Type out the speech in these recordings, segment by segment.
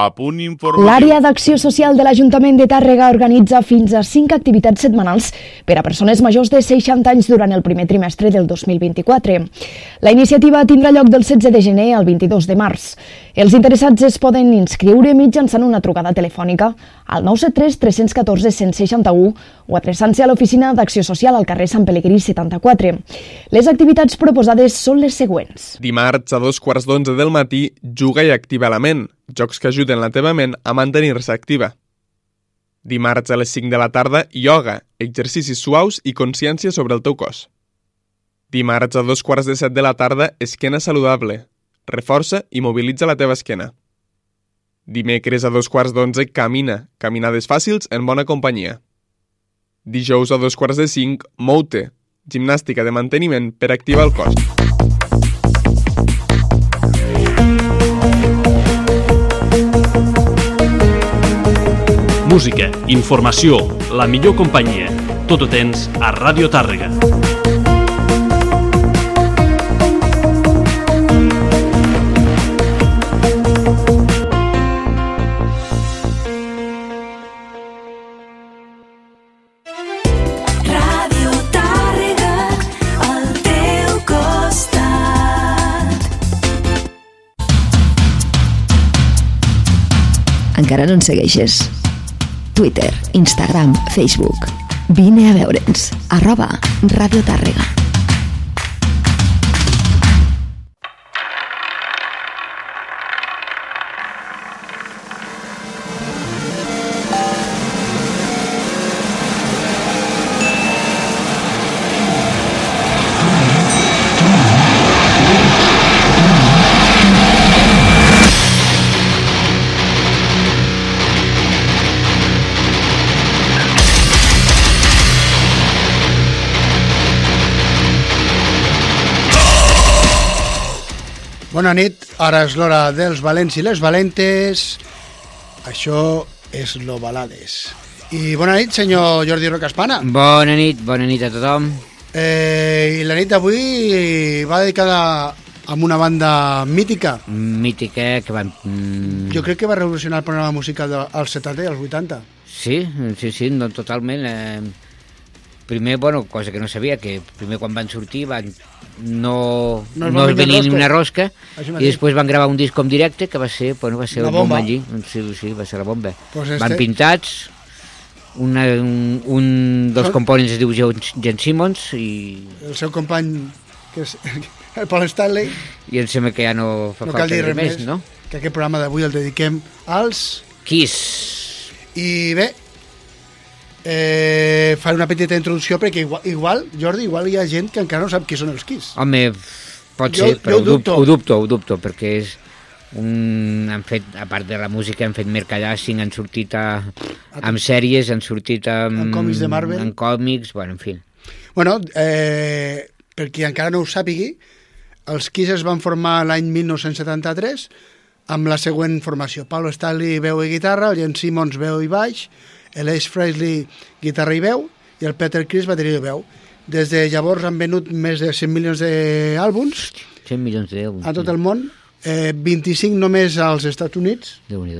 A punt informatiu. L'àrea d'acció social de l'Ajuntament de Tàrrega organitza fins a 5 activitats setmanals per a persones majors de 60 anys durant el primer trimestre del 2024. La iniciativa tindrà lloc del 16 de gener al 22 de març. Els interessats es poden inscriure mitjançant una trucada telefònica al 973 314 161 o adreçant-se a l'oficina d'acció social al carrer Sant Pelegrí 74. Les activitats proposades són les següents. Dimarts a dos quarts d'onze del matí, juga i activa la ment. Jocs que ajuden la teva ment a mantenir-se activa. Dimarts a les 5 de la tarda, ioga, exercicis suaus i consciència sobre el teu cos. Dimarts a dos quarts de set de la tarda, esquena saludable. Reforça i mobilitza la teva esquena. Dimecres a dos quarts d'onze, camina, caminades fàcils en bona companyia. Dijous a dos quarts de cinc, moute, gimnàstica de manteniment per activar el cos. Música, informació, la millor companyia. Tot ho tens a Ràdio Tàrrega. Ràdio Tàrrega, al teu costat. Encara no ens segueixes? Twitter, Instagram, Facebook. Vine a veure'ns. Arroba Radio Tàrrega. Bona nit, ara és l'hora dels valents i les valentes. Això és lo balades. I bona nit, senyor Jordi Rocaspana. Bona nit, bona nit a tothom. Eh, I la nit d'avui va dedicada a una banda mítica. Mítica, que van... Mm, Jo crec que va revolucionar el panorama musical de- als 70 i als 80. Sí, sí, sí, no, totalment. Eh, primer, bueno, cosa que no sabia, que primer quan van sortir van, no, No es no, van es venia ni una rosca i després van gravar un disc en directe que va ser, bueno, va ser La bomba bomba. allí. Sí, sí, va ser la bomba. Pues Van este- pintats, una, un, un dels Sol- components es diu Jen Jen Simmons i, El seu company, que és el Paul Stanley, i em sembla que ja no fa no falta res més, més, no? que aquest programa d'avui el dediquem als... Kiss. I bé, eh, faré una petita introducció perquè igual, igual, Jordi, igual hi ha gent que encara no sap qui són els Kiss. Home, pot Jo- ser, però jo ho dubto. ho dubto, ho dubto, perquè és un... Han fet, a part de la música, han fet mercadàsing, han sortit a, amb sèries, han sortit amb... En còmics de Marvel. En còmics, bueno, en fi. Bueno, eh, per qui encara no ho sàpigui, els Kiss es van formar l'any 1973 amb la següent formació. Paulo Stanley, veu i guitarra, el Jen Simmons, veu i baix, l'Ace Frehley, guitarra i veu, i el Peter Criss, bateria i veu. Des de llavors han venut més de 100 milions d'àlbums 100 milions d'euros. a tot el món, eh, 25 només als Estats Units, déu nhi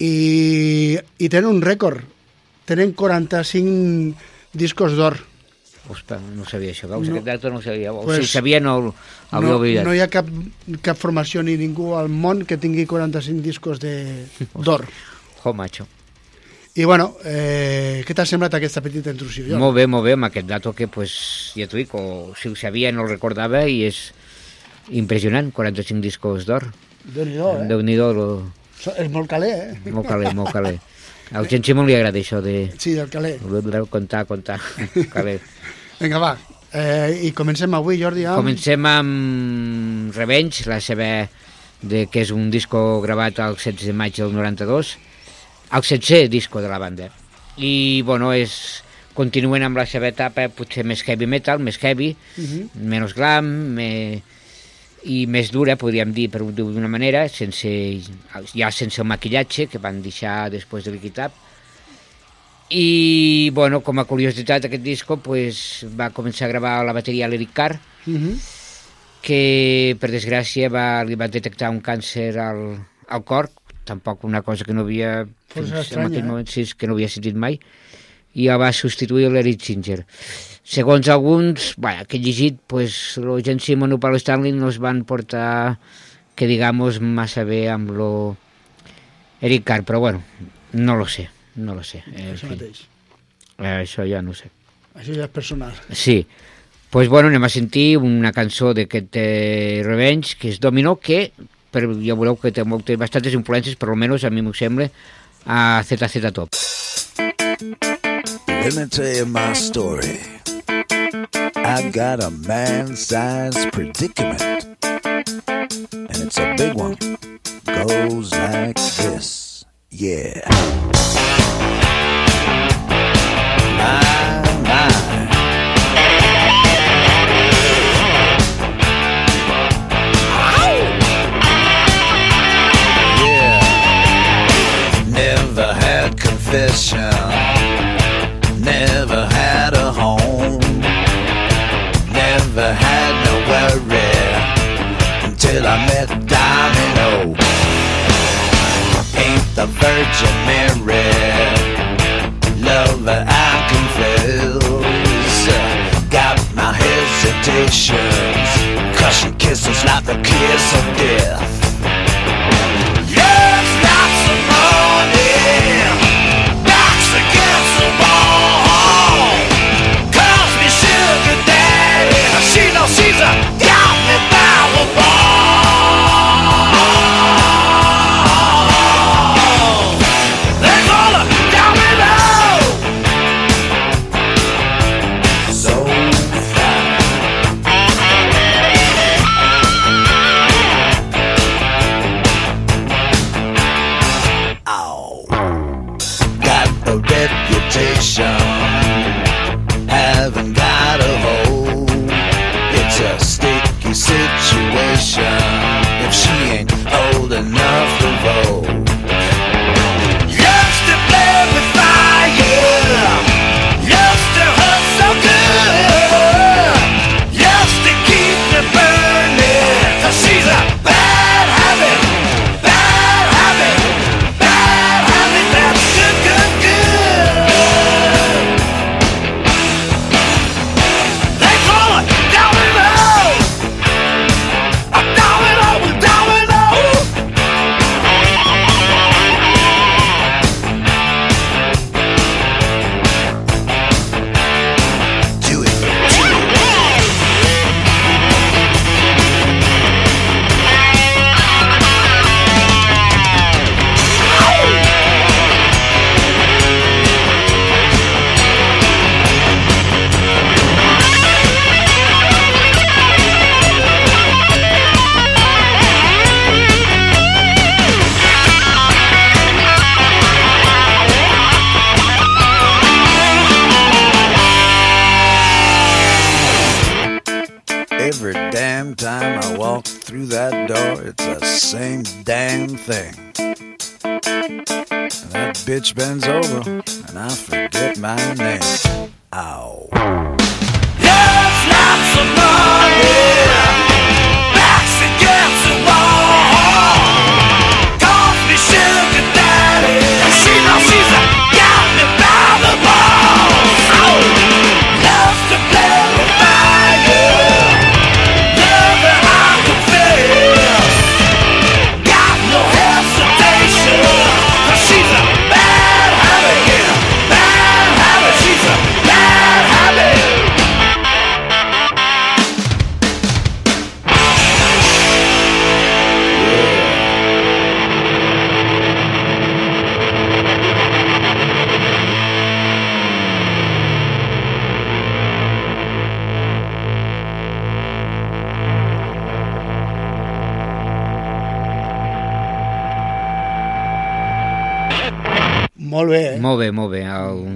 i, i tenen un rècord. Tenen 45 discos d'or. Ostres, no sabia això, veus? No. Aquest dato no ho sabia. O Pues, si sabia, no l'havia no, oblidat. no hi ha cap, cap formació ni ningú al món que tingui 45 discos de- d'or. Jo, macho. I bueno, eh, què t'ha semblat aquesta petita intrusió? Jo? Molt bé, molt bé, amb aquest dato que, pues, ja t'ho dic, o si ho sabia no el recordava i és impressionant, 45 discos d'or. Déu-n'hi-do, eh? Déu-n'hi-do, lo... So- És molt calé, eh? molt calé, molt calé. Al Gent Simon li agrada això de Sí, el calé. de contar, contar, calé. Vinga, va. Eh, I comencem avui, Jordi, amb... Comencem amb Revenge, la seva de, que és un disco gravat el 16 de maig del 92, el 16è disco de la banda. I, bueno, és, continuen amb la seva etapa potser més heavy metal, més heavy, Mhm. menys glam, me, i més dura, podríem dir, per dir-ho d'una manera, sense, ja sense el maquillatge que van deixar després de l'Equitab. I, bueno, com a curiositat, aquest disco pues, va començar a gravar la bateria l'Eric Carr, Mhm. que per desgràcia va, li va detectar un càncer al, al cor tampoc una cosa que no havia... Fins en estranya, aquell eh? moment, sí, que no havia sentit mai, i el va substituir l'Eric Singer. Segons alguns, bueno, que he llegit, pues, o Paul Stanley no es van portar, que digamos, massa bé amb lo Eric Carr, però bueno, no lo sé, no lo sé. En Això mateix. eh, això ja no sé. Això ja és personal. Sí. pues bueno, anem a sentir una cançó d'aquest eh, Revenge, que és Domino, que per, ja veureu que té, molt, té bastantes influències, per almenys a mi m'ho sembla, a ZZ Top. Let me tell you my story. I got a man-sized predicament, and it's a big one. Goes like this, yeah. My, my. Had. Never had a home. Never had no worry until I met Domino. Ain't the Virgin Mary. Lover, I confess. Got my hesitations. Cause she kisses like the kiss of death. Thing. That bitch bends over, and I forget my name. Ow.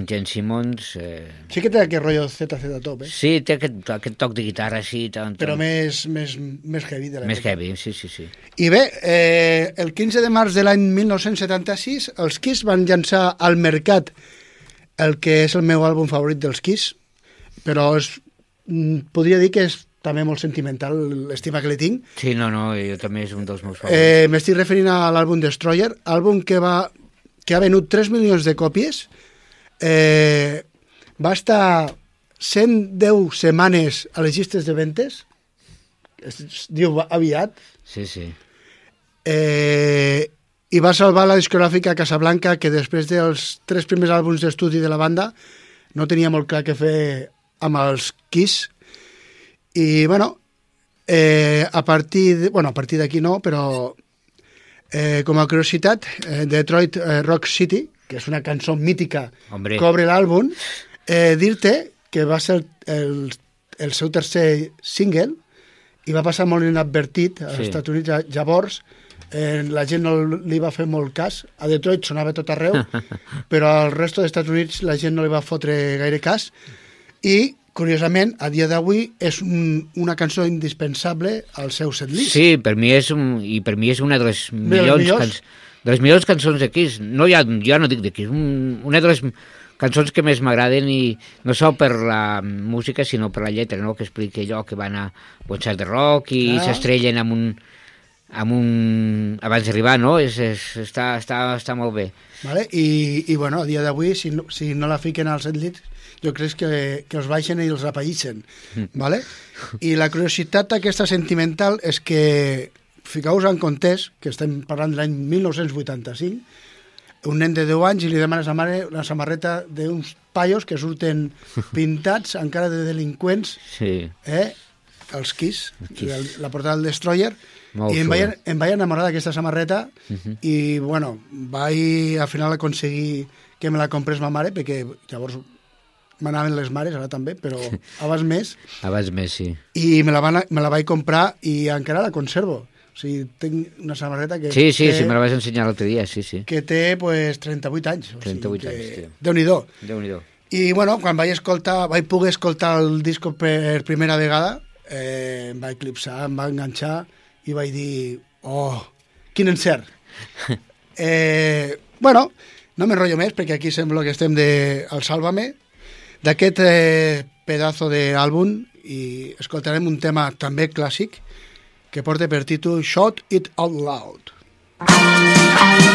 El Jen Simmons... Eh... Sí que té aquest rotllo ZZ Top, eh? Sí, té aquest, aquest toc de guitarra així, tant, Però tant. més, més, més heavy de més l'època. heavy, sí, sí, sí. I bé, eh, el 15 de març de l'any 1976, els Kiss van llançar al mercat el que és el meu àlbum favorit dels Kiss, però és, mm, podria dir que és també molt sentimental, l'estima que li tinc. Sí, no, no, jo també és un dels meus favorits. Eh, M'estic referint a l'àlbum Destroyer, àlbum que, va, que ha venut 3 milions de còpies, eh, va estar 110 setmanes a les llistes de ventes, es, diu aviat, Sí, sí. eh, i va salvar la discogràfica Casablanca, que després dels tres primers àlbums d'estudi de la banda no tenia molt clar què fer amb els Kiss. I, bueno, eh, a partir de, bueno, a partir d'aquí no, però eh, com a curiositat, eh, Detroit eh, Rock City, que és una cançó mítica Hombre. que obre l'àlbum, eh, dir-te que va ser el, el seu tercer single i va passar molt inadvertit als Sí. Estats Units. Llavors, eh, la gent no li va fer molt cas. A Detroit sonava tot arreu, però al resto dels Estats Units la gent no li va fotre gaire cas. I, curiosament, a dia d'avui és un, una cançó indispensable al seu setlist. Sí, per mi és, un, i per mi és una de les millors, millors. can, de les millors cançons de Kiss. No, ja, jo no dic de Kiss, un, una de les cançons que més m'agraden i no sol per la música sinó per la lletra, no? que explica allò que van a concert de rock i Clar. s'estrellen amb un, amb un... abans d'arribar, no? És, és, està, està, està molt bé. Vale? I, I, bueno, a dia d'avui, si, no, si no la fiquen als setlist, jo crec que, que els baixen i els apallixen. Vale? I la curiositat aquesta sentimental és que, fiqueu-vos en comptes, que estem parlant de l'any 1985, un nen de 10 anys i li demana a sa mare una samarreta d'uns paios que surten pintats encara de delinqüents Sí. eh? els Kiss, Kiss. el, la portada del Destroyer, Molt i em vaig, em vaig enamorar d'aquesta samarreta i, bueno, vaig al final aconseguir que me la comprés ma mare, perquè llavors m'anaven les mares, ara també, però abans més, Abans més, sí. i me la, van, me la vaig comprar i encara la conservo. O sigui, tinc una samarreta que Sí, sí, té, sí, me la vas ensenyar l'altre dia, sí, sí. que té pues, 38 anys. O 38 sigui, anys, que... tio. Déu-n'hi-do. Déu-n'hi-do. I, bueno, quan vaig escoltar, vaig poder escoltar el disco per primera vegada, eh, em va eclipsar, em va enganxar i vaig dir, oh, quin encert. eh, bueno, no m'enrotllo més perquè aquí sembla que estem de al Sálvame, d'aquest eh, pedazo d'àlbum i escoltarem un tema també clàssic que porta per títol Shout It Out Loud.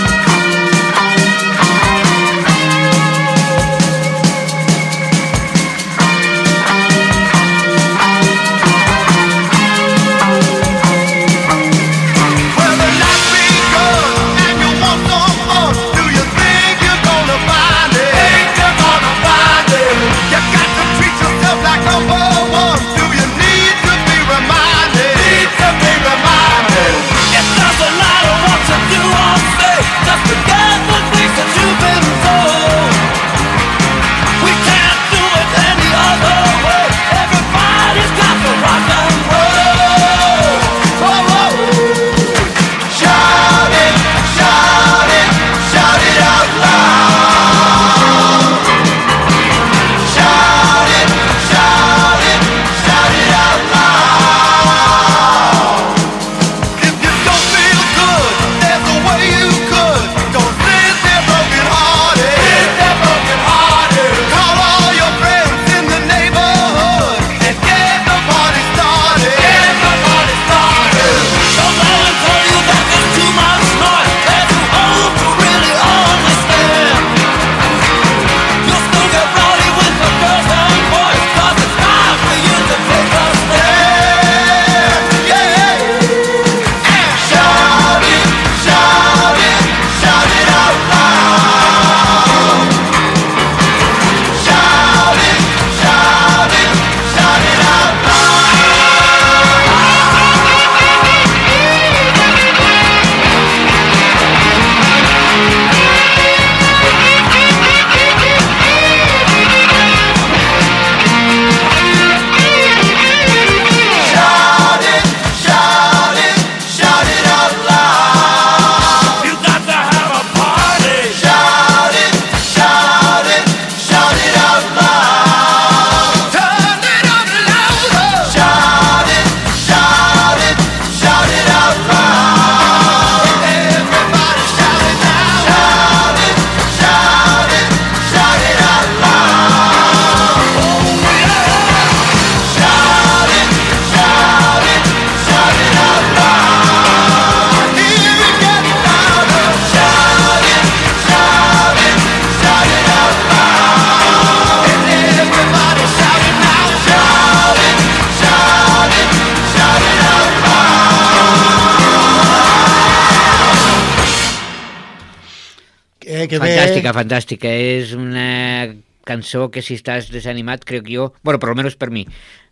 Fantàstica, fantàstica. És una cançó que si estàs desanimat, crec jo, bueno, per almenys per mi,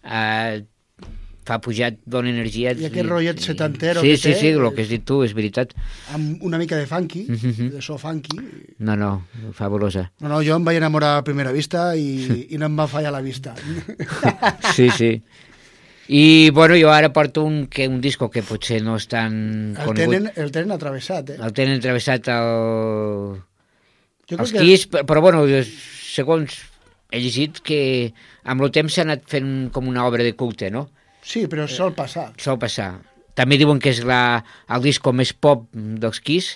eh, fa pujar, dona energia. I aquest rotllet setantero Sí, que sí, té, sí, el que has dit tu, és veritat. Amb una mica de funky, Mhm. de so funky. No, no, fabulosa. No, no, jo em vaig enamorar a primera vista i, i no em va fallar la vista. Sí, sí. I, bueno, jo ara porto un, que, un disco que potser no és tan El conegut. tenen, el tenen atravessat, eh? El tenen travessat el... Jo els crec que Kiss, però, però bueno, segons he llegit que amb el temps s'ha anat fent com una obra de culte, no? sí, però sol passar. Sol passar. També diuen que és la, el disco més pop dels Kiss,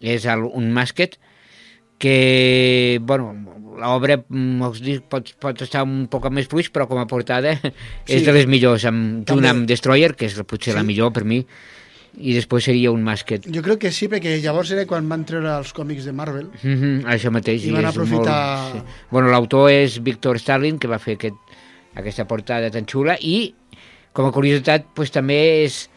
és el, un Masket, que, bueno, l'obra mm, pot, pot estar un poc més fluix, però com a portada és Sí. de les millors, amb, junt amb Destroyer, que és la- potser la Sí. millor per mi, i després seria un Masket. Jo crec que sí, perquè llavors era quan van treure els còmics de Marvel. Mm -hmm, això mateix. I van és aprofitar- Molt, sí. Bueno, l'autor és Víctor Starling, que va fer aquest, aquesta portada tan xula, i com a curiositat pues, també és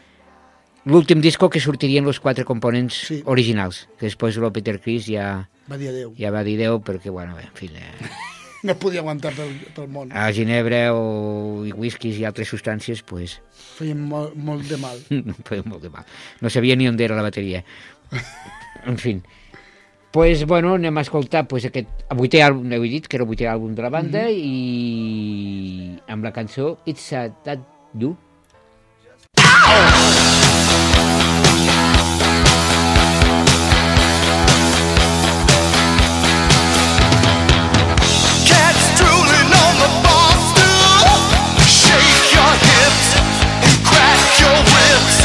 l'últim disco que sortirien els quatre components Sí. originals, que després el Peter Chris ja, Va dir adeu. ja va dir Déu, perquè, bueno, en fi, eh, No podia aguantar pel, pel món. a ginebra o i whiskies i altres substàncies, pues, Feien molt, molt de mal. feia molt de mal. No sabia ni on era la bateria. En fi. Pues, bueno, anem a escoltar pues, aquest el vuitè àlbum, heu dit que era el vuitè àlbum de la banda, i amb la cançó It's a That You. Cats your wits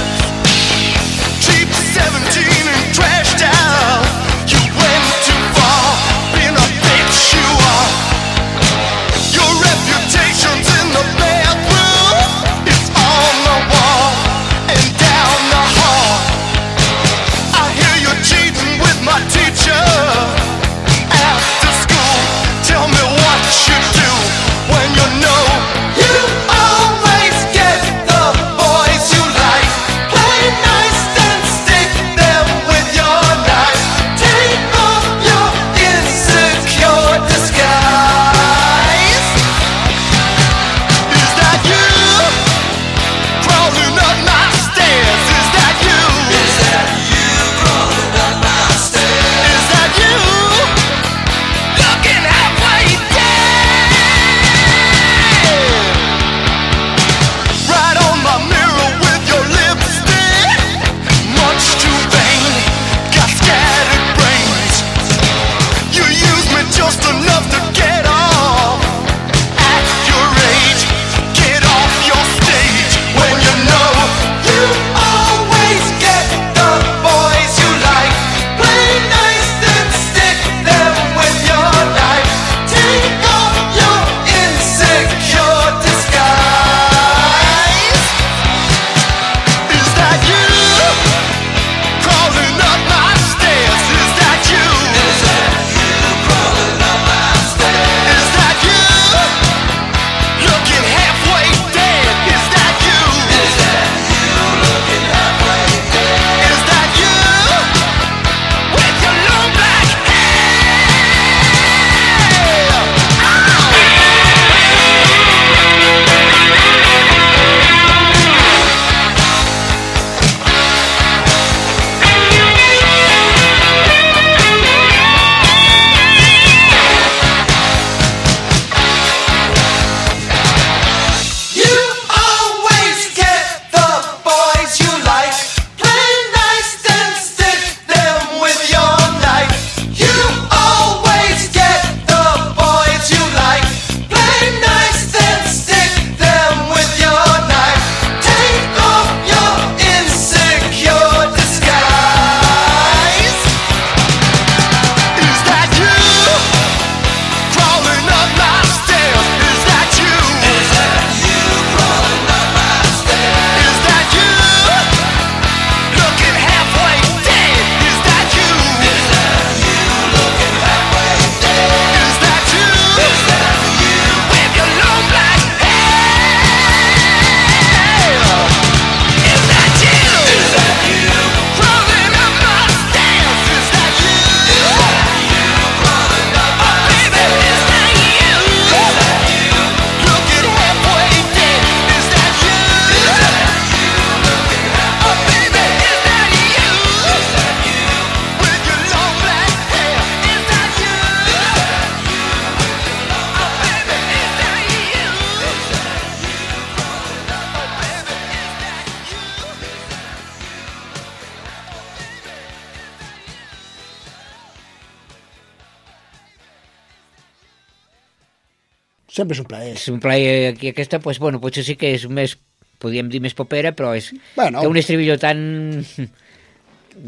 Sempre és un plaer. És un plaer aquí aquesta, pues, bueno, potser sí que és més, podríem dir més popera, però és Bueno. té un estribillo tan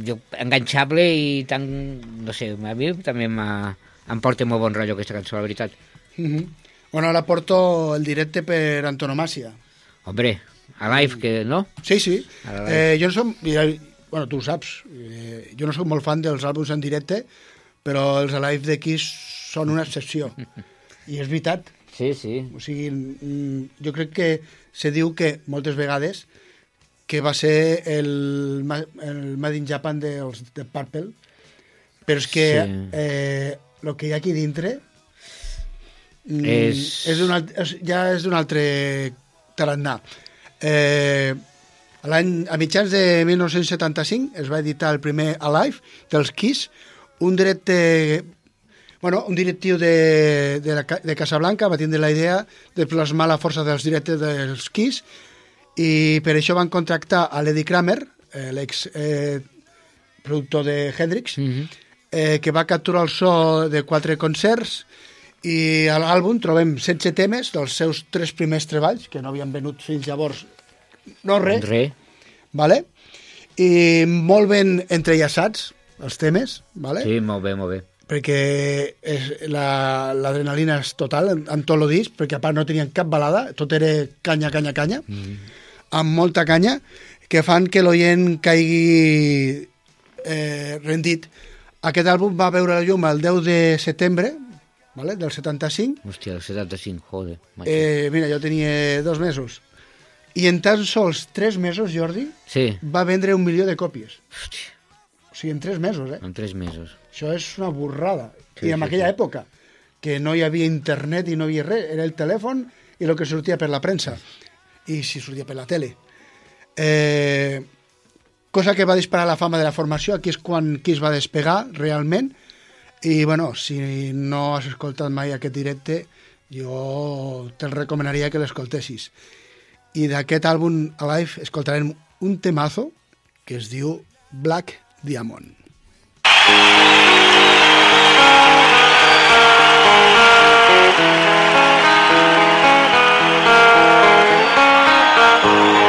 jo, enganxable i tan, no sé, a mi també em porta molt bon rotllo aquesta cançó, la veritat. Mhm. Bueno, ara porto el directe per antonomàcia. Hombre, a live, que no? Sí, sí. A la. Eh, jo no som... ja- Bueno, tu ho saps. Eh, jo no sóc molt fan dels àlbums en directe, però els Alive de Kiss són una excepció. I és veritat. Sí, sí. O sigui, mm, jo crec que se diu que moltes vegades que va ser el, el Made in Japan dels de Purple, però és que Sí. eh, el que hi ha aquí dintre mm, És- és un és, ja és d'un altre tarannà. Eh, a mitjans de 1975 es va editar el primer Alive dels Kiss, un directe Bueno, un directiu de, de, la, de Casablanca va tindre la idea de plasmar la força dels directes dels Kiss i per això van contractar a l'Eddie Kramer, eh, l'ex eh, productor de Hendrix, Mm -hmm. eh, que va capturar el so de quatre concerts i a l'àlbum trobem 16 temes dels seus tres primers treballs, que no havien venut fins llavors no res, Re. vale? i molt ben entrellaçats els temes, vale? Sí, molt bé, molt bé. Perquè l'adrenalina la, és total en, en tot el disc, perquè a part no tenien cap balada, tot era canya, canya, canya, mm. amb molta canya, que fan que l'oient caigui eh, rendit. Aquest àlbum va veure la llum el 10 de setembre vale, del 75, Hòstia, el 75, joder. macho. eh, mira, jo tenia dos mesos, i en tan sols tres mesos, Jordi, Sí, va vendre un milió de còpies. hòstia, O sigui, en tres mesos, eh? en tres mesos. Això és una borrada. Sí, I en sí, aquella sí. època, que no hi havia internet i no hi havia res, era el telèfon i el que sortia per la premsa. I si sortia per la tele. Eh, cosa que va disparar la fama de la formació, aquí és quan qui es va despegar realment. I, bueno, si no has escoltat mai aquest directe, jo te'l recomanaria que l'escoltessis. I d'aquest àlbum Alive escoltarem un temazo que es diu Black Diamond. Out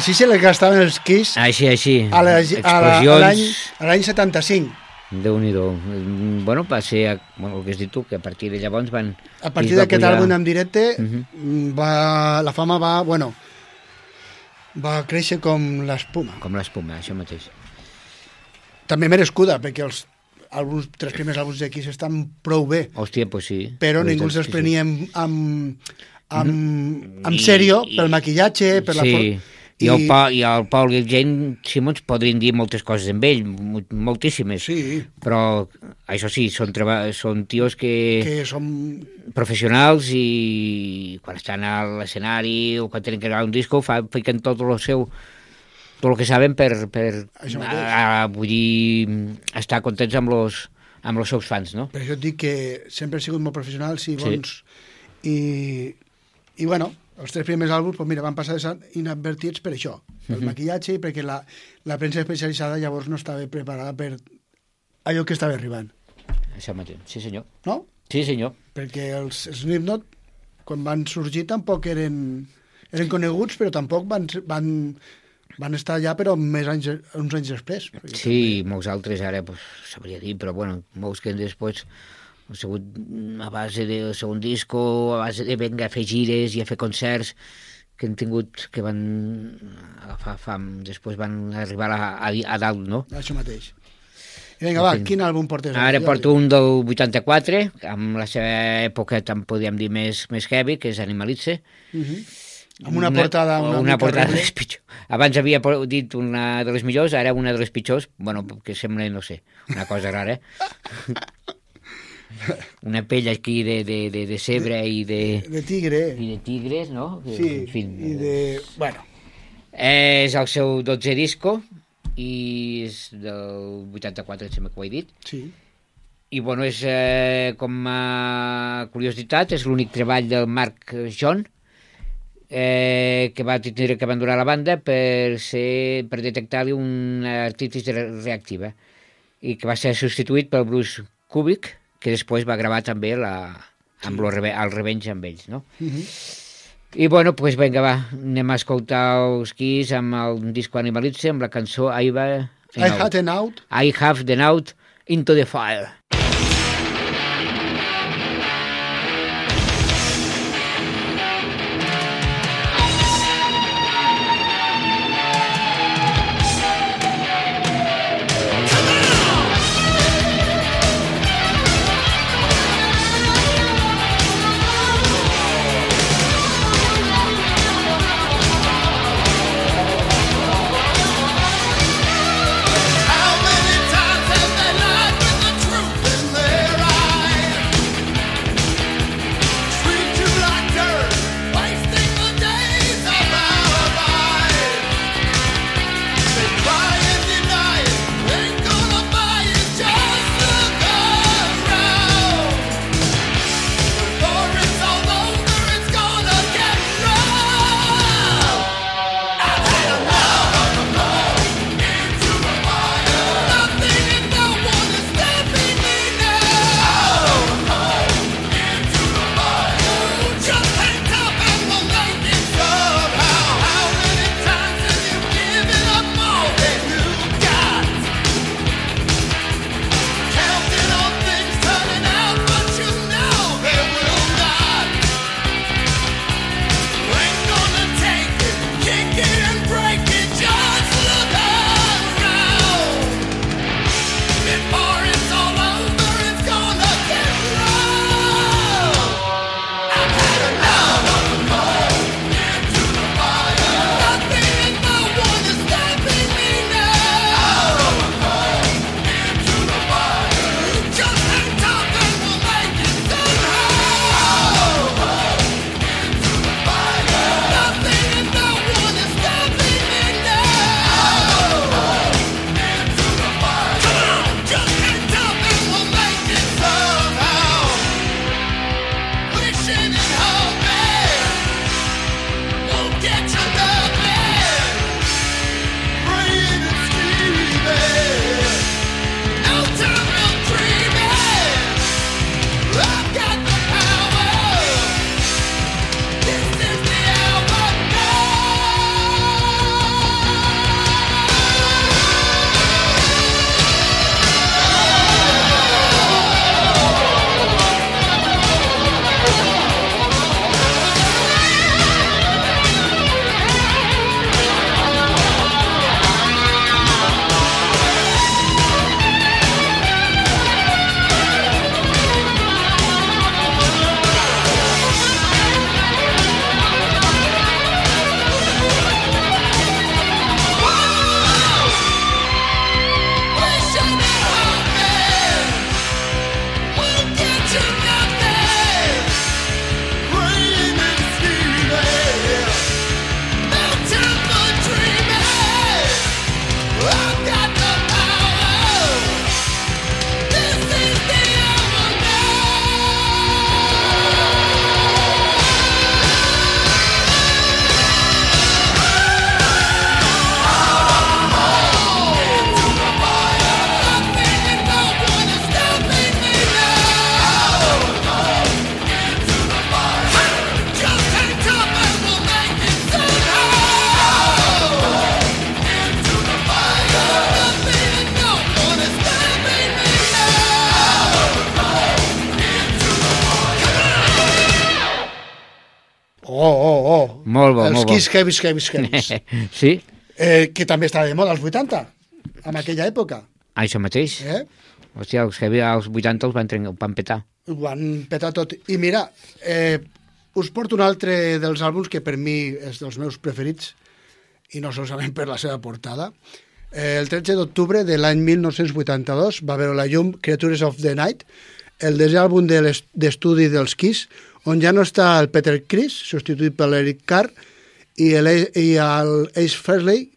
Així se les gastaven els Kiss Així, així. a a a l'any a l'any 75. Déu-n'hi-do. Mm, Bueno, va ser, bueno, el que has dit tu, que a partir de llavors van... A partir d'aquest pujar- àlbum en directe, Mhm. mm, va, la fama va, bueno, va créixer com l'espuma. Com l'espuma, això mateix. També merescuda, perquè els àlbums, tres primers àlbums de Kiss estan prou bé, Hòstia, pues sí. però ningú se'ls és que sí. prenia amb, amb, amb, amb I- sèrio i- pel maquillatge, per la sí. forma. I, el, Pa, I el Paul Jane Simmons podrien dir moltes coses amb ell, mo- moltíssimes. Sí, Però, això sí, són, treba... són tios que... que som... professionals i quan estan a l'escenari o quan tenen que gravar un disco fa, fiquen tot el seu tot el que saben per, per a, a, vull dir, estar contents amb los, amb els seus fans, no? Per això et dic que sempre he sigut molt professionals i Sí. bons. I, I bueno, els tres primers àlbums, pues mira, van passar inadvertits per això, pel Mhm. maquillatge i perquè la, la premsa especialitzada llavors no estava preparada per allò que estava arribant, Això mateix, sí senyor. no? Sí senyor. Perquè els Slipknot, quan van sorgir, tampoc eren, eren coneguts, però tampoc van, van, van estar allà, però més anys, uns anys després. Sí, molts altres ara, pues, sabria dir, però bueno, molts que després han sigut a base del segon disco, a base de venga a fer gires i a fer concerts, que han tingut, que van agafar fam, després van arribar a, a, a dalt, no? Això mateix. I vinga, va, quin àlbum portes? Ara porto un del 84, amb la seva època, tan podríem dir, més, més heavy, que és Animalitze. Mhm. Amb una portada una, una portada horrible. més pitjor. Abans havia dit una de les millors, ara una de les pitjors, bueno, que sembla, no sé, una cosa rara. una pell aquí de, de, de, de cebre i de, De tigre. i de tigres, no? Sí, en fi, i de... Bueno, És el seu 12 disco i és del 84, em sembla que ho he dit. sí. I bueno, és, eh, com a curiositat, és l'únic treball del Mark John eh, que va tindre que abandonar la banda per, ser, per detectar-li una artritis re- reactiva i que va ser substituït pel Bruce Kubick, que després va gravar també la, amb lo, reve- el Revenge amb ells, no? Mhm. I bueno, pues vinga, va, anem a escoltar els Kiss amb el disco Animalitze, amb la cançó I, va, I had an out. I have the out into the fire. Kiss Heavis, Heavis, Heavis. sí? eh, que també estava de moda als 80, en aquella època. Això mateix. Eh? Hòstia, els heavy als 80 els van, trencar, van petar. Ho van petar tot. I mira, eh, us porto un altre dels àlbums que per mi és dels meus preferits, i no solament per la seva portada. Eh, el 13 d'octubre de l'any 1982 va veure la llum Creatures of the Night, el desè àlbum de d'estudi dels Kiss, on ja no està el Peter Criss, substituït per l'Eric Carr, i el, i el Ace Frehley,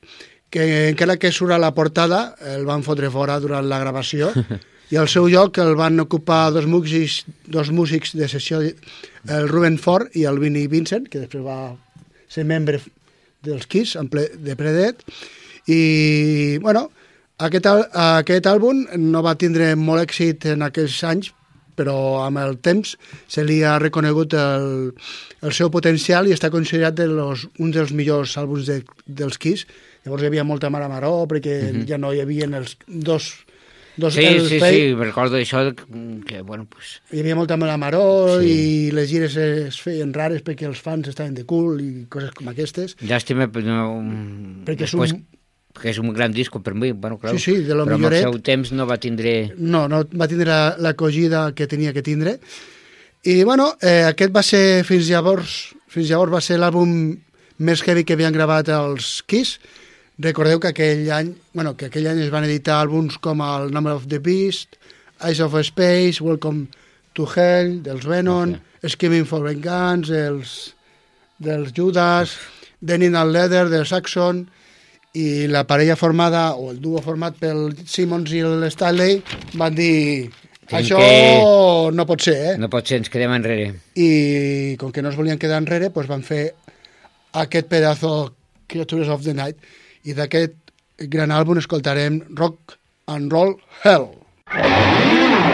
que encara que surt a la portada, el van fotre fora durant la gravació, i al seu lloc el van ocupar dos músics, dos músics de sessió, el Ruben Ford i el Vinnie Vincent, que després va ser membre dels Kiss, de Predet, i, bueno, aquest, aquest àlbum no va tindre molt èxit en aquells anys, però amb el temps se li ha reconegut el, el seu potencial i està considerat de los, un dels millors àlbums de, dels Kiss. Llavors hi havia molta mare maró, perquè uh -huh. ja no hi havia els dos... dos Sí, sí, Fate, sí, recordo això que, bueno, pues, hi havia molta mala maró Sí. i les gires es feien rares perquè els fans estaven de cul i coses com aquestes. llàstima no, Perquè és després, un- perquè és un gran disco per mi, bueno, clar, Sí, sí, de lo però amb milloret. el seu temps no va tindre... No, no va tindre la- l'acollida que tenia que tindre. I, bueno, eh, aquest va ser, fins llavors, fins llavors va ser l'àlbum més heavy que havien gravat els Kiss. Recordeu que aquell any, bueno, que aquell any es van editar àlbums com el Number of the Beast, Eyes of Space, Welcome to Hell, dels Venom, Screaming for Vengeance, els, dels Judas, Denim and Leather, del Saxon, i la parella formada, o el duo format pel Simmons i l'Stanley, van dir Tinc això que- no pot ser, eh? No pot ser, ens quedem enrere. I com que no es volien quedar enrere, doncs van fer aquest pedazo Creatures of the Night i d'aquest gran àlbum escoltarem Rock and Roll Hell. Been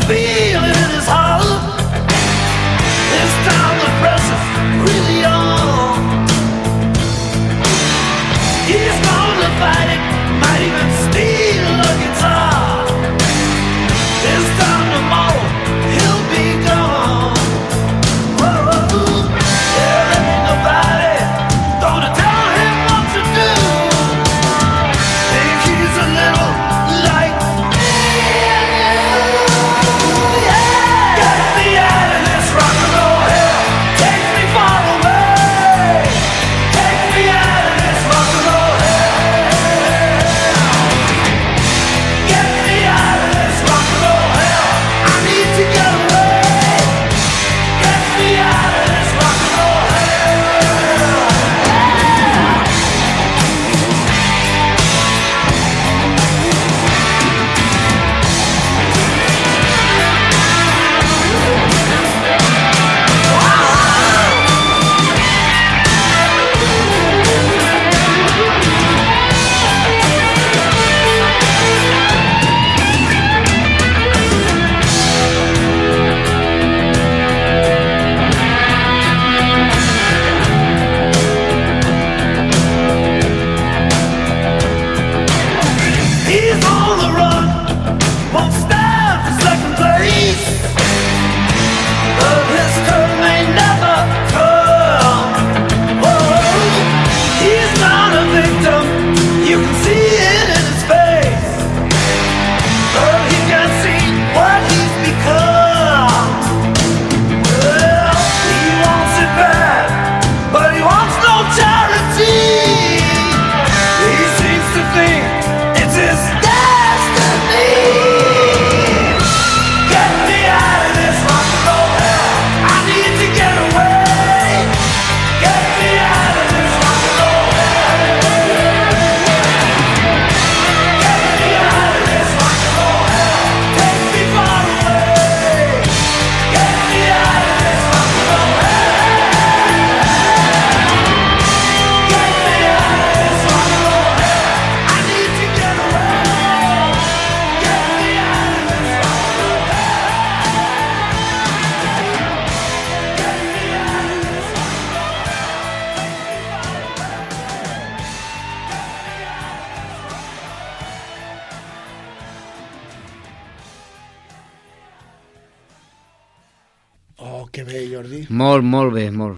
feel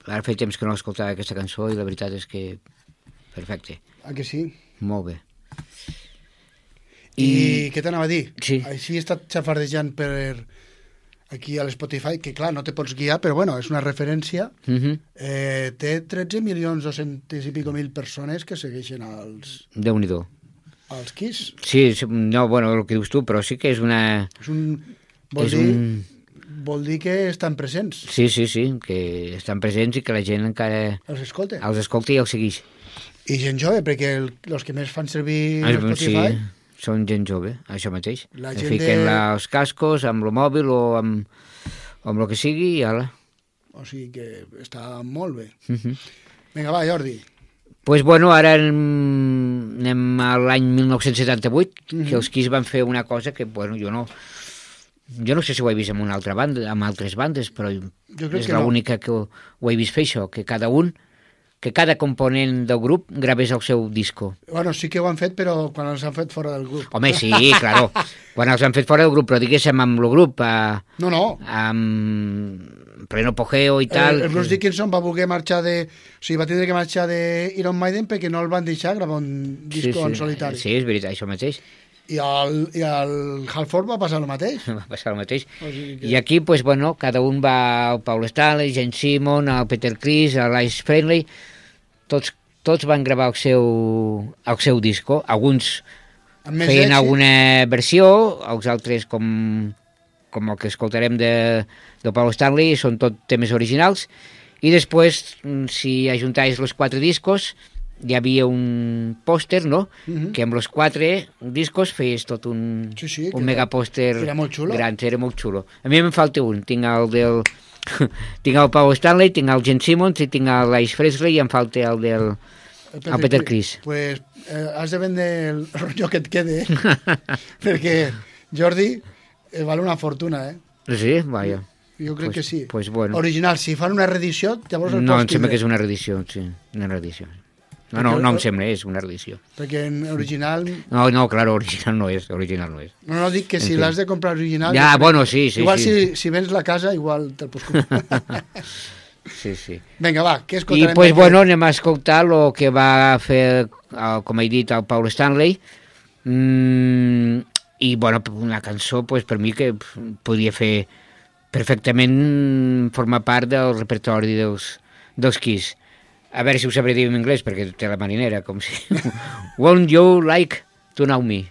Ara feia temps que no escoltava aquesta cançó i la veritat és que... Perfecte, Ah, que sí? molt bé. I, I què t'anava a dir? Sí. Així he estat xafardejant per aquí a l'Spotify, que clar, no te pots guiar, però bueno, és una referència. Uh -huh. Eh, té 13 milions 200 i pico mil persones que segueixen als, Déu-n'hi-do. als Kiss. Sí, sí, no, bueno, el que dius tu, però sí que és una... És un... Vol, És dir, un... vol dir que estan presents, Sí, sí, sí, que estan presents i que la gent encara els escolta. els escolta i els segueix. I gent jove, perquè el, els que més fan servir Ah, Spotify... Sí, són gent jove, això mateix. La gent fiquen de- els cascos amb el mòbil o amb, o amb el que sigui i ala. O sigui que està molt bé. Uh -huh. Vinga, va, Jordi. pues bueno, ara anem a l'any 1978, Mhm. que els Kiss van fer una cosa que, bueno, jo no... Jo no sé si ho he vist amb una altra banda, amb altres bandes, però Jo crec és que no. l'única que ho, ho he vist fer això, que cada un, que cada component del grup gravés el seu disco. Bueno, sí que ho han fet, però quan els han fet fora del grup. Home, sí, claro. Quan els han fet fora del grup, però diguéssim amb el grup, eh, No, no. amb pleno apogeo i tal. El, el Bruce Dickinson va voler marxar de... O sigui, va tindre que marxar de Iron Maiden perquè no el van deixar gravar un disco en solitari. Sí, és veritat, això mateix. I el, i el Halford va passar el mateix. Va passar el mateix. O sigui que- I aquí, pues, bueno, cada un va al Paul Stanley, Jane Simon, al Peter Criss, a l'Ice Friendly, tots, tots van gravar el seu, el seu disco. Alguns feien èxit. alguna versió, els altres, com, com el que escoltarem de, de Paul Stanley, són tot temes originals. I després, mm, si ajuntais els quatre discos, hi havia un pòster, no?, Mhm. que amb els quatre discos feies tot un, Sí, sí, un megapòster gran, era molt xulo. A mi em falta un, tinc el del... tinc el Paul Stanley, tinc el Gene Simmons i tinc el Ice Fresley i em falta el del... El Peter Criss. Pues eh, has de vendre el rotllo que et quede, eh? perquè Jordi eh, val una fortuna, eh? Sí, vaja. Jo crec Pues- que sí. pues bueno. Original, si fan una reedició, llavors el No, em sembla que és una reedició, sí, una reedició. No, no, no em sembla, és una reedició. Perquè en original... No, no, clar, original no és, original no és. No, no, dic que si l'has de comprar original... Ja, bueno, sí, sí, Igual sí. si, si vens la casa, igual te'l pots comprar. Sí, sí. Vinga, va, què I, escoltarem? pues, d'aquest? bueno, anem a escoltar el que va fer, com he dit, el Paul Stanley. Mm, I, bueno, una cançó, pues, per mi, que pf, podria fer perfectament formar part del repertori dels, dels Kiss. A veure si ho sabré dir en anglès, perquè té la marinera, com si... Won't you like to know me?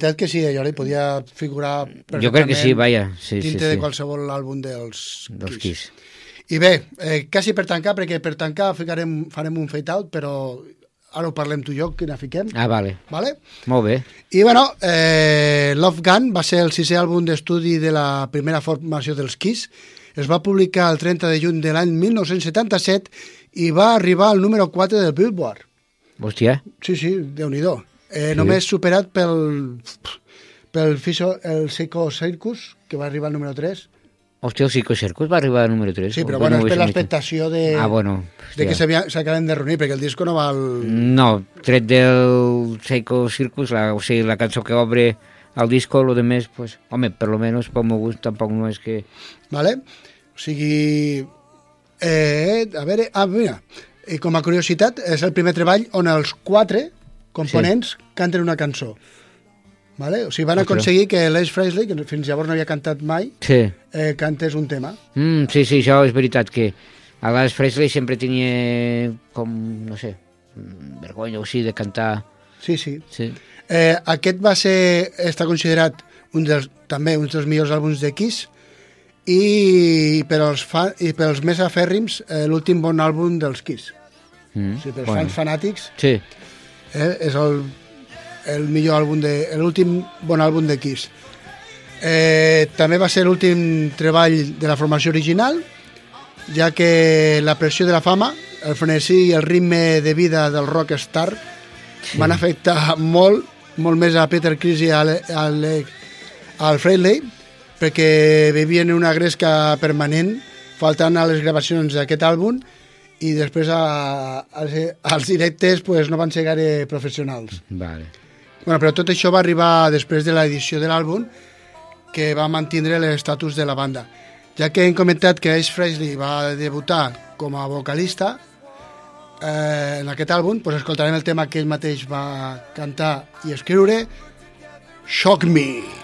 Veritat que sí, allò li podia figurar Jo crec que sí, vaja. Sí, sí, dintre sí. de qualsevol àlbum dels, Dels Kiss. I bé, eh, quasi per tancar, perquè per tancar ficarem, farem un fade-out, però ara ho parlem tu i jo, quina fiquem. Ah, vale. Vale? Molt bé. I bueno, eh, Love Gun va ser el sisè àlbum d'estudi de la primera formació dels Kiss. Es va publicar el 30 de juny de l'any 1977 i va arribar al número 4 del Billboard. Hòstia. Sí, sí, déu-n'hi-do. Eh, Només superat pel, pel Fiso, el Psycho Circus, que va arribar al número 3. Hòstia, el Psycho Circus va arribar al número 3. Sí, però bueno, és per l'expectació de, Ah, bueno. de que s'acaben de reunir, perquè el disco no val... No, tret del Psycho Circus, la, o sigui, la cançó que obre el disco, lo de més, pues, home, per lo menos, pel meu gust, tampoc no és que... Vale? O sigui... Eh, a veure, ah, mira, eh, com a curiositat, és el primer treball on els quatre components sí. canten una cançó. Vale? O sigui, van Ostres. aconseguir que Les Fresley, que fins llavors no havia cantat mai, Sí. eh, cantés un tema. Mm, sí, sí, això és veritat, que a les Presley sempre tenia com, no sé, vergonya o sí de cantar. Sí, sí. Sí. Eh, aquest va ser, està considerat un dels, també un dels millors àlbums de Kiss i per als, fa, i per als més afèrrims eh, l'últim bon àlbum dels Kiss. Mm, O sigui, per als fans fanàtics Sí, eh, és el, el millor àlbum de l'últim bon àlbum de Kiss. Eh, també va ser l'últim treball de la formació original, ja que la pressió de la fama, el frenesí i el ritme de vida del rockstar sí. van afectar molt, molt més a Peter Criss i al, al, al Frehley, perquè vivien en una gresca permanent, faltant a les gravacions d'aquest àlbum, i després a, als, als directes pues, no van ser gaire professionals. vale. Bueno, però tot això va arribar després de l'edició de l'àlbum, que va mantindre l'estatus de la banda. Ja que hem comentat que Ace Frehley va debutar com a vocalista eh, en aquest àlbum, doncs escoltarem el tema que ell mateix va cantar i escriure, Shock Me. Your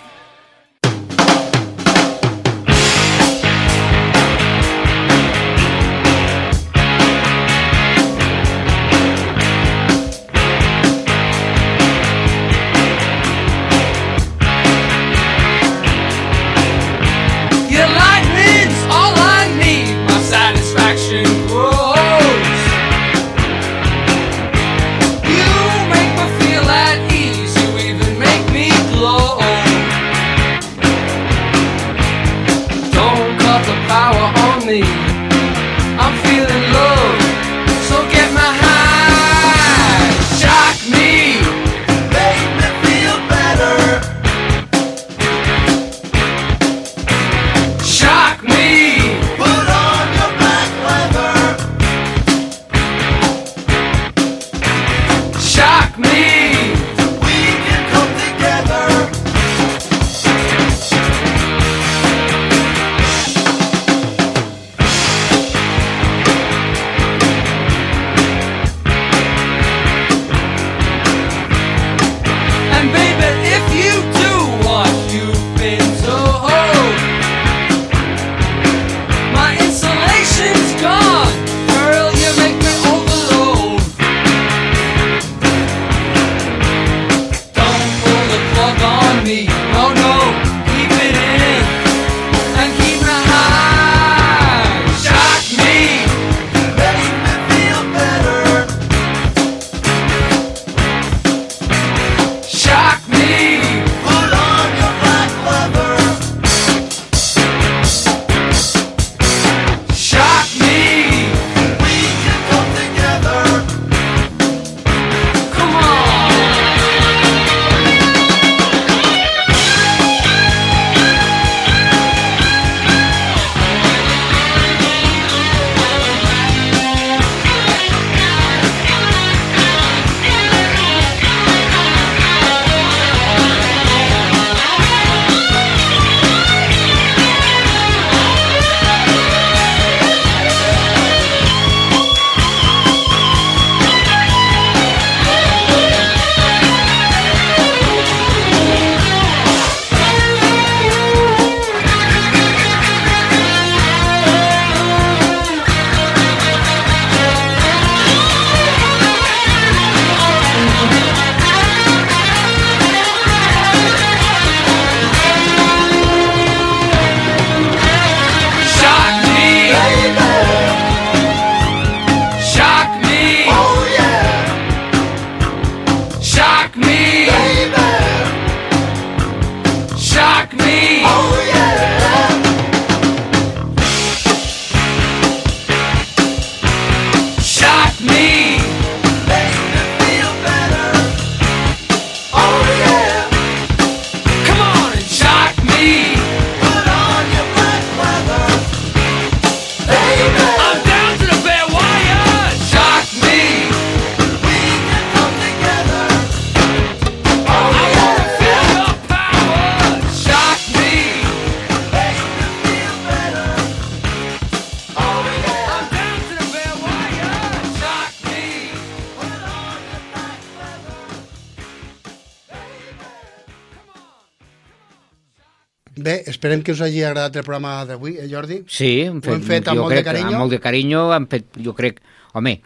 Esperem que us hagi agradat el programa d'avui, eh, Jordi? Sí, hem fet, ho hem fet amb molt crec, de carinyo. Amb molt de carinyo, fet, jo crec, home,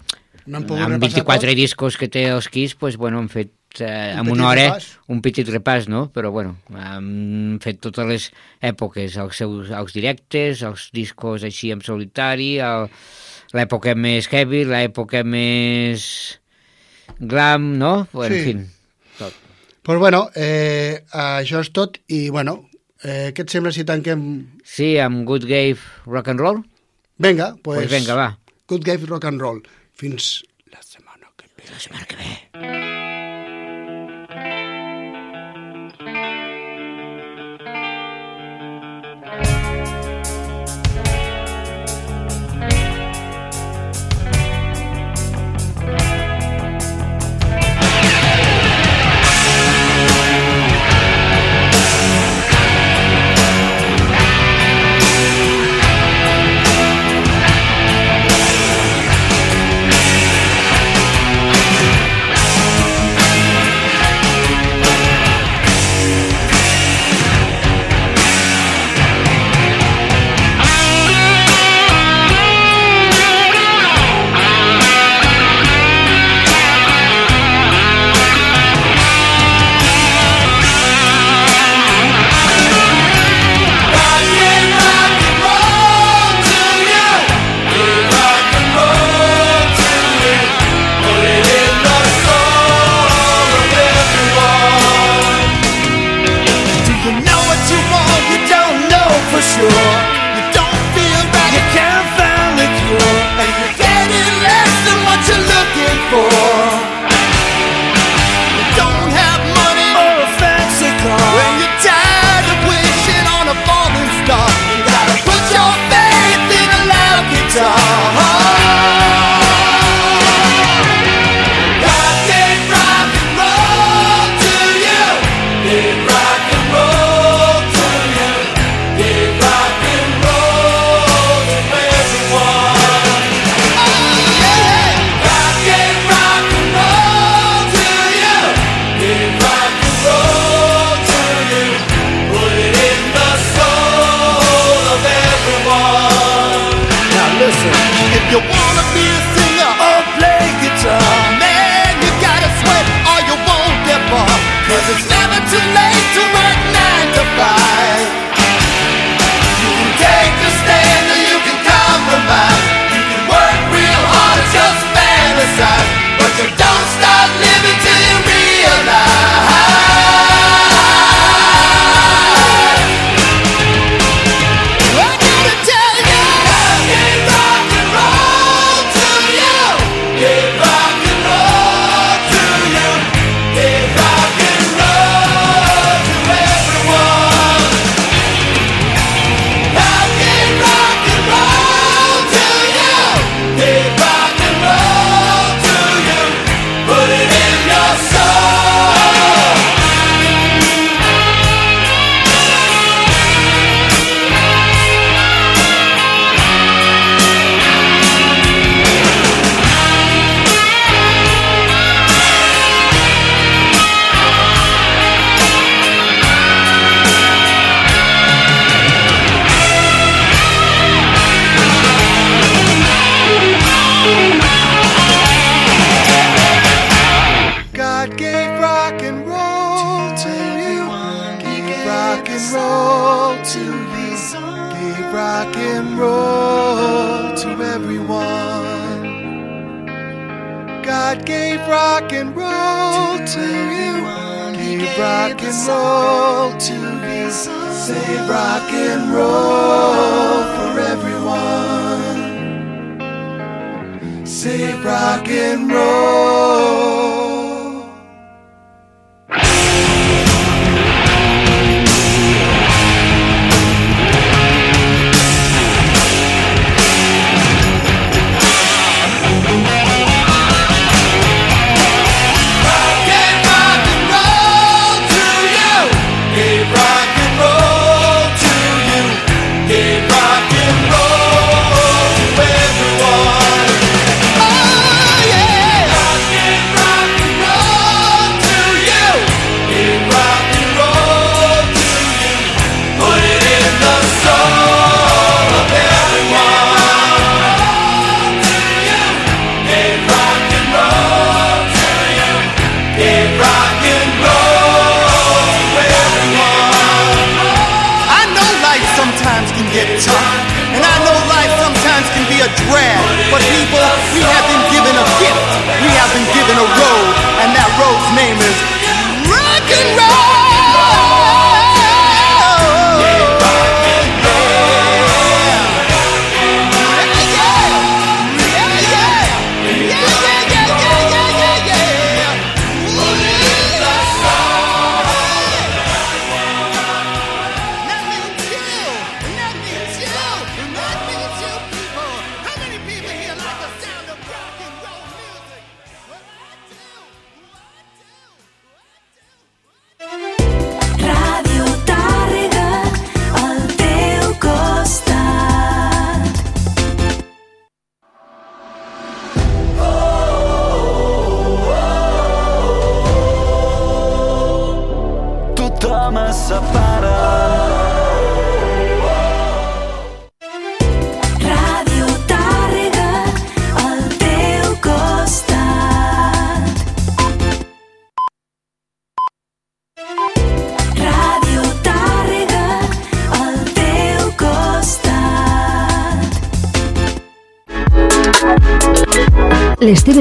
no amb 24 tot. discos que té els Kiss, pues, bueno, hem fet eh, en un una hora repàs. un petit repàs, no? Però bueno, hem fet totes les èpoques, els seus els directes, els discos així en solitari, l'època més heavy, l'època més glam, no? Bueno, sí. En fi, tot. Pues bueno, eh, això és tot i bueno, Eh, què et sembla si tanquem... Sí, amb Good Gave Rock and Roll? Vinga, doncs pues... pues venga, va. Good Gave Rock and Roll. Fins la setmana que ve. La setmana que ve.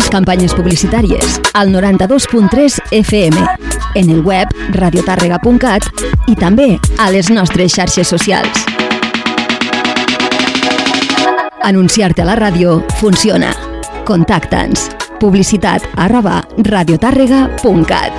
Campanyes publicitàries al 92.3 FM, en el web radiotàrrega.cat i també a les nostres xarxes socials. Anunciar-te a la ràdio funciona. Contacta'ns. Publicitat arroba radiotàrrega.cat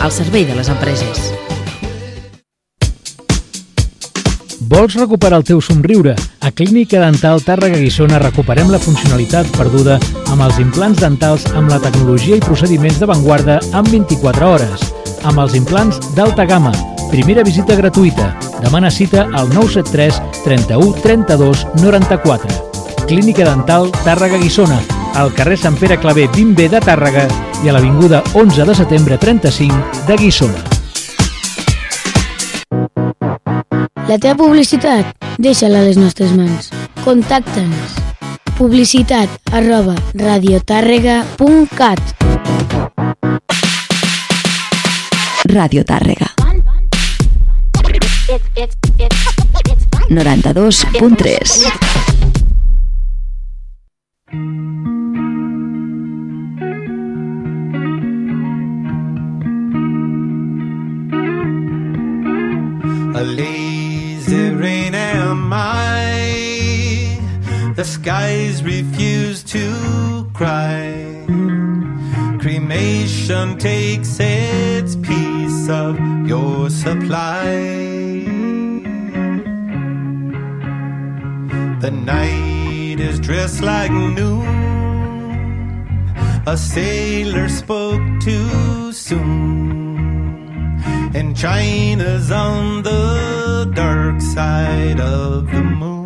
al servei de les empreses. Vols recuperar el teu somriure? A Clínica Dental Tàrrega Guissona recuperem la funcionalitat perduda amb els implants dentals amb la tecnologia i procediments d'avantguarda en 24 hores. Amb els implants d'alta gamma. Primera visita gratuïta. Demana cita al 973 31 32 94. Clínica Dental Tàrrega Guissona, al carrer Sant Pere Clavé 20B de Tàrrega i a l'Avinguda 11 de setembre 35 de Guissona. La teva publicitat, deixa-la a les nostres mans. Contacta'ns. Publicitat arroba radiotàrrega.cat Ràdio Tàrrega 92.3 A lazy rain am I. The skies refuse to cry. Cremation takes its piece of your supply. The night is dressed like noon. A sailor spoke too soon. And China's on the dark side of the moon.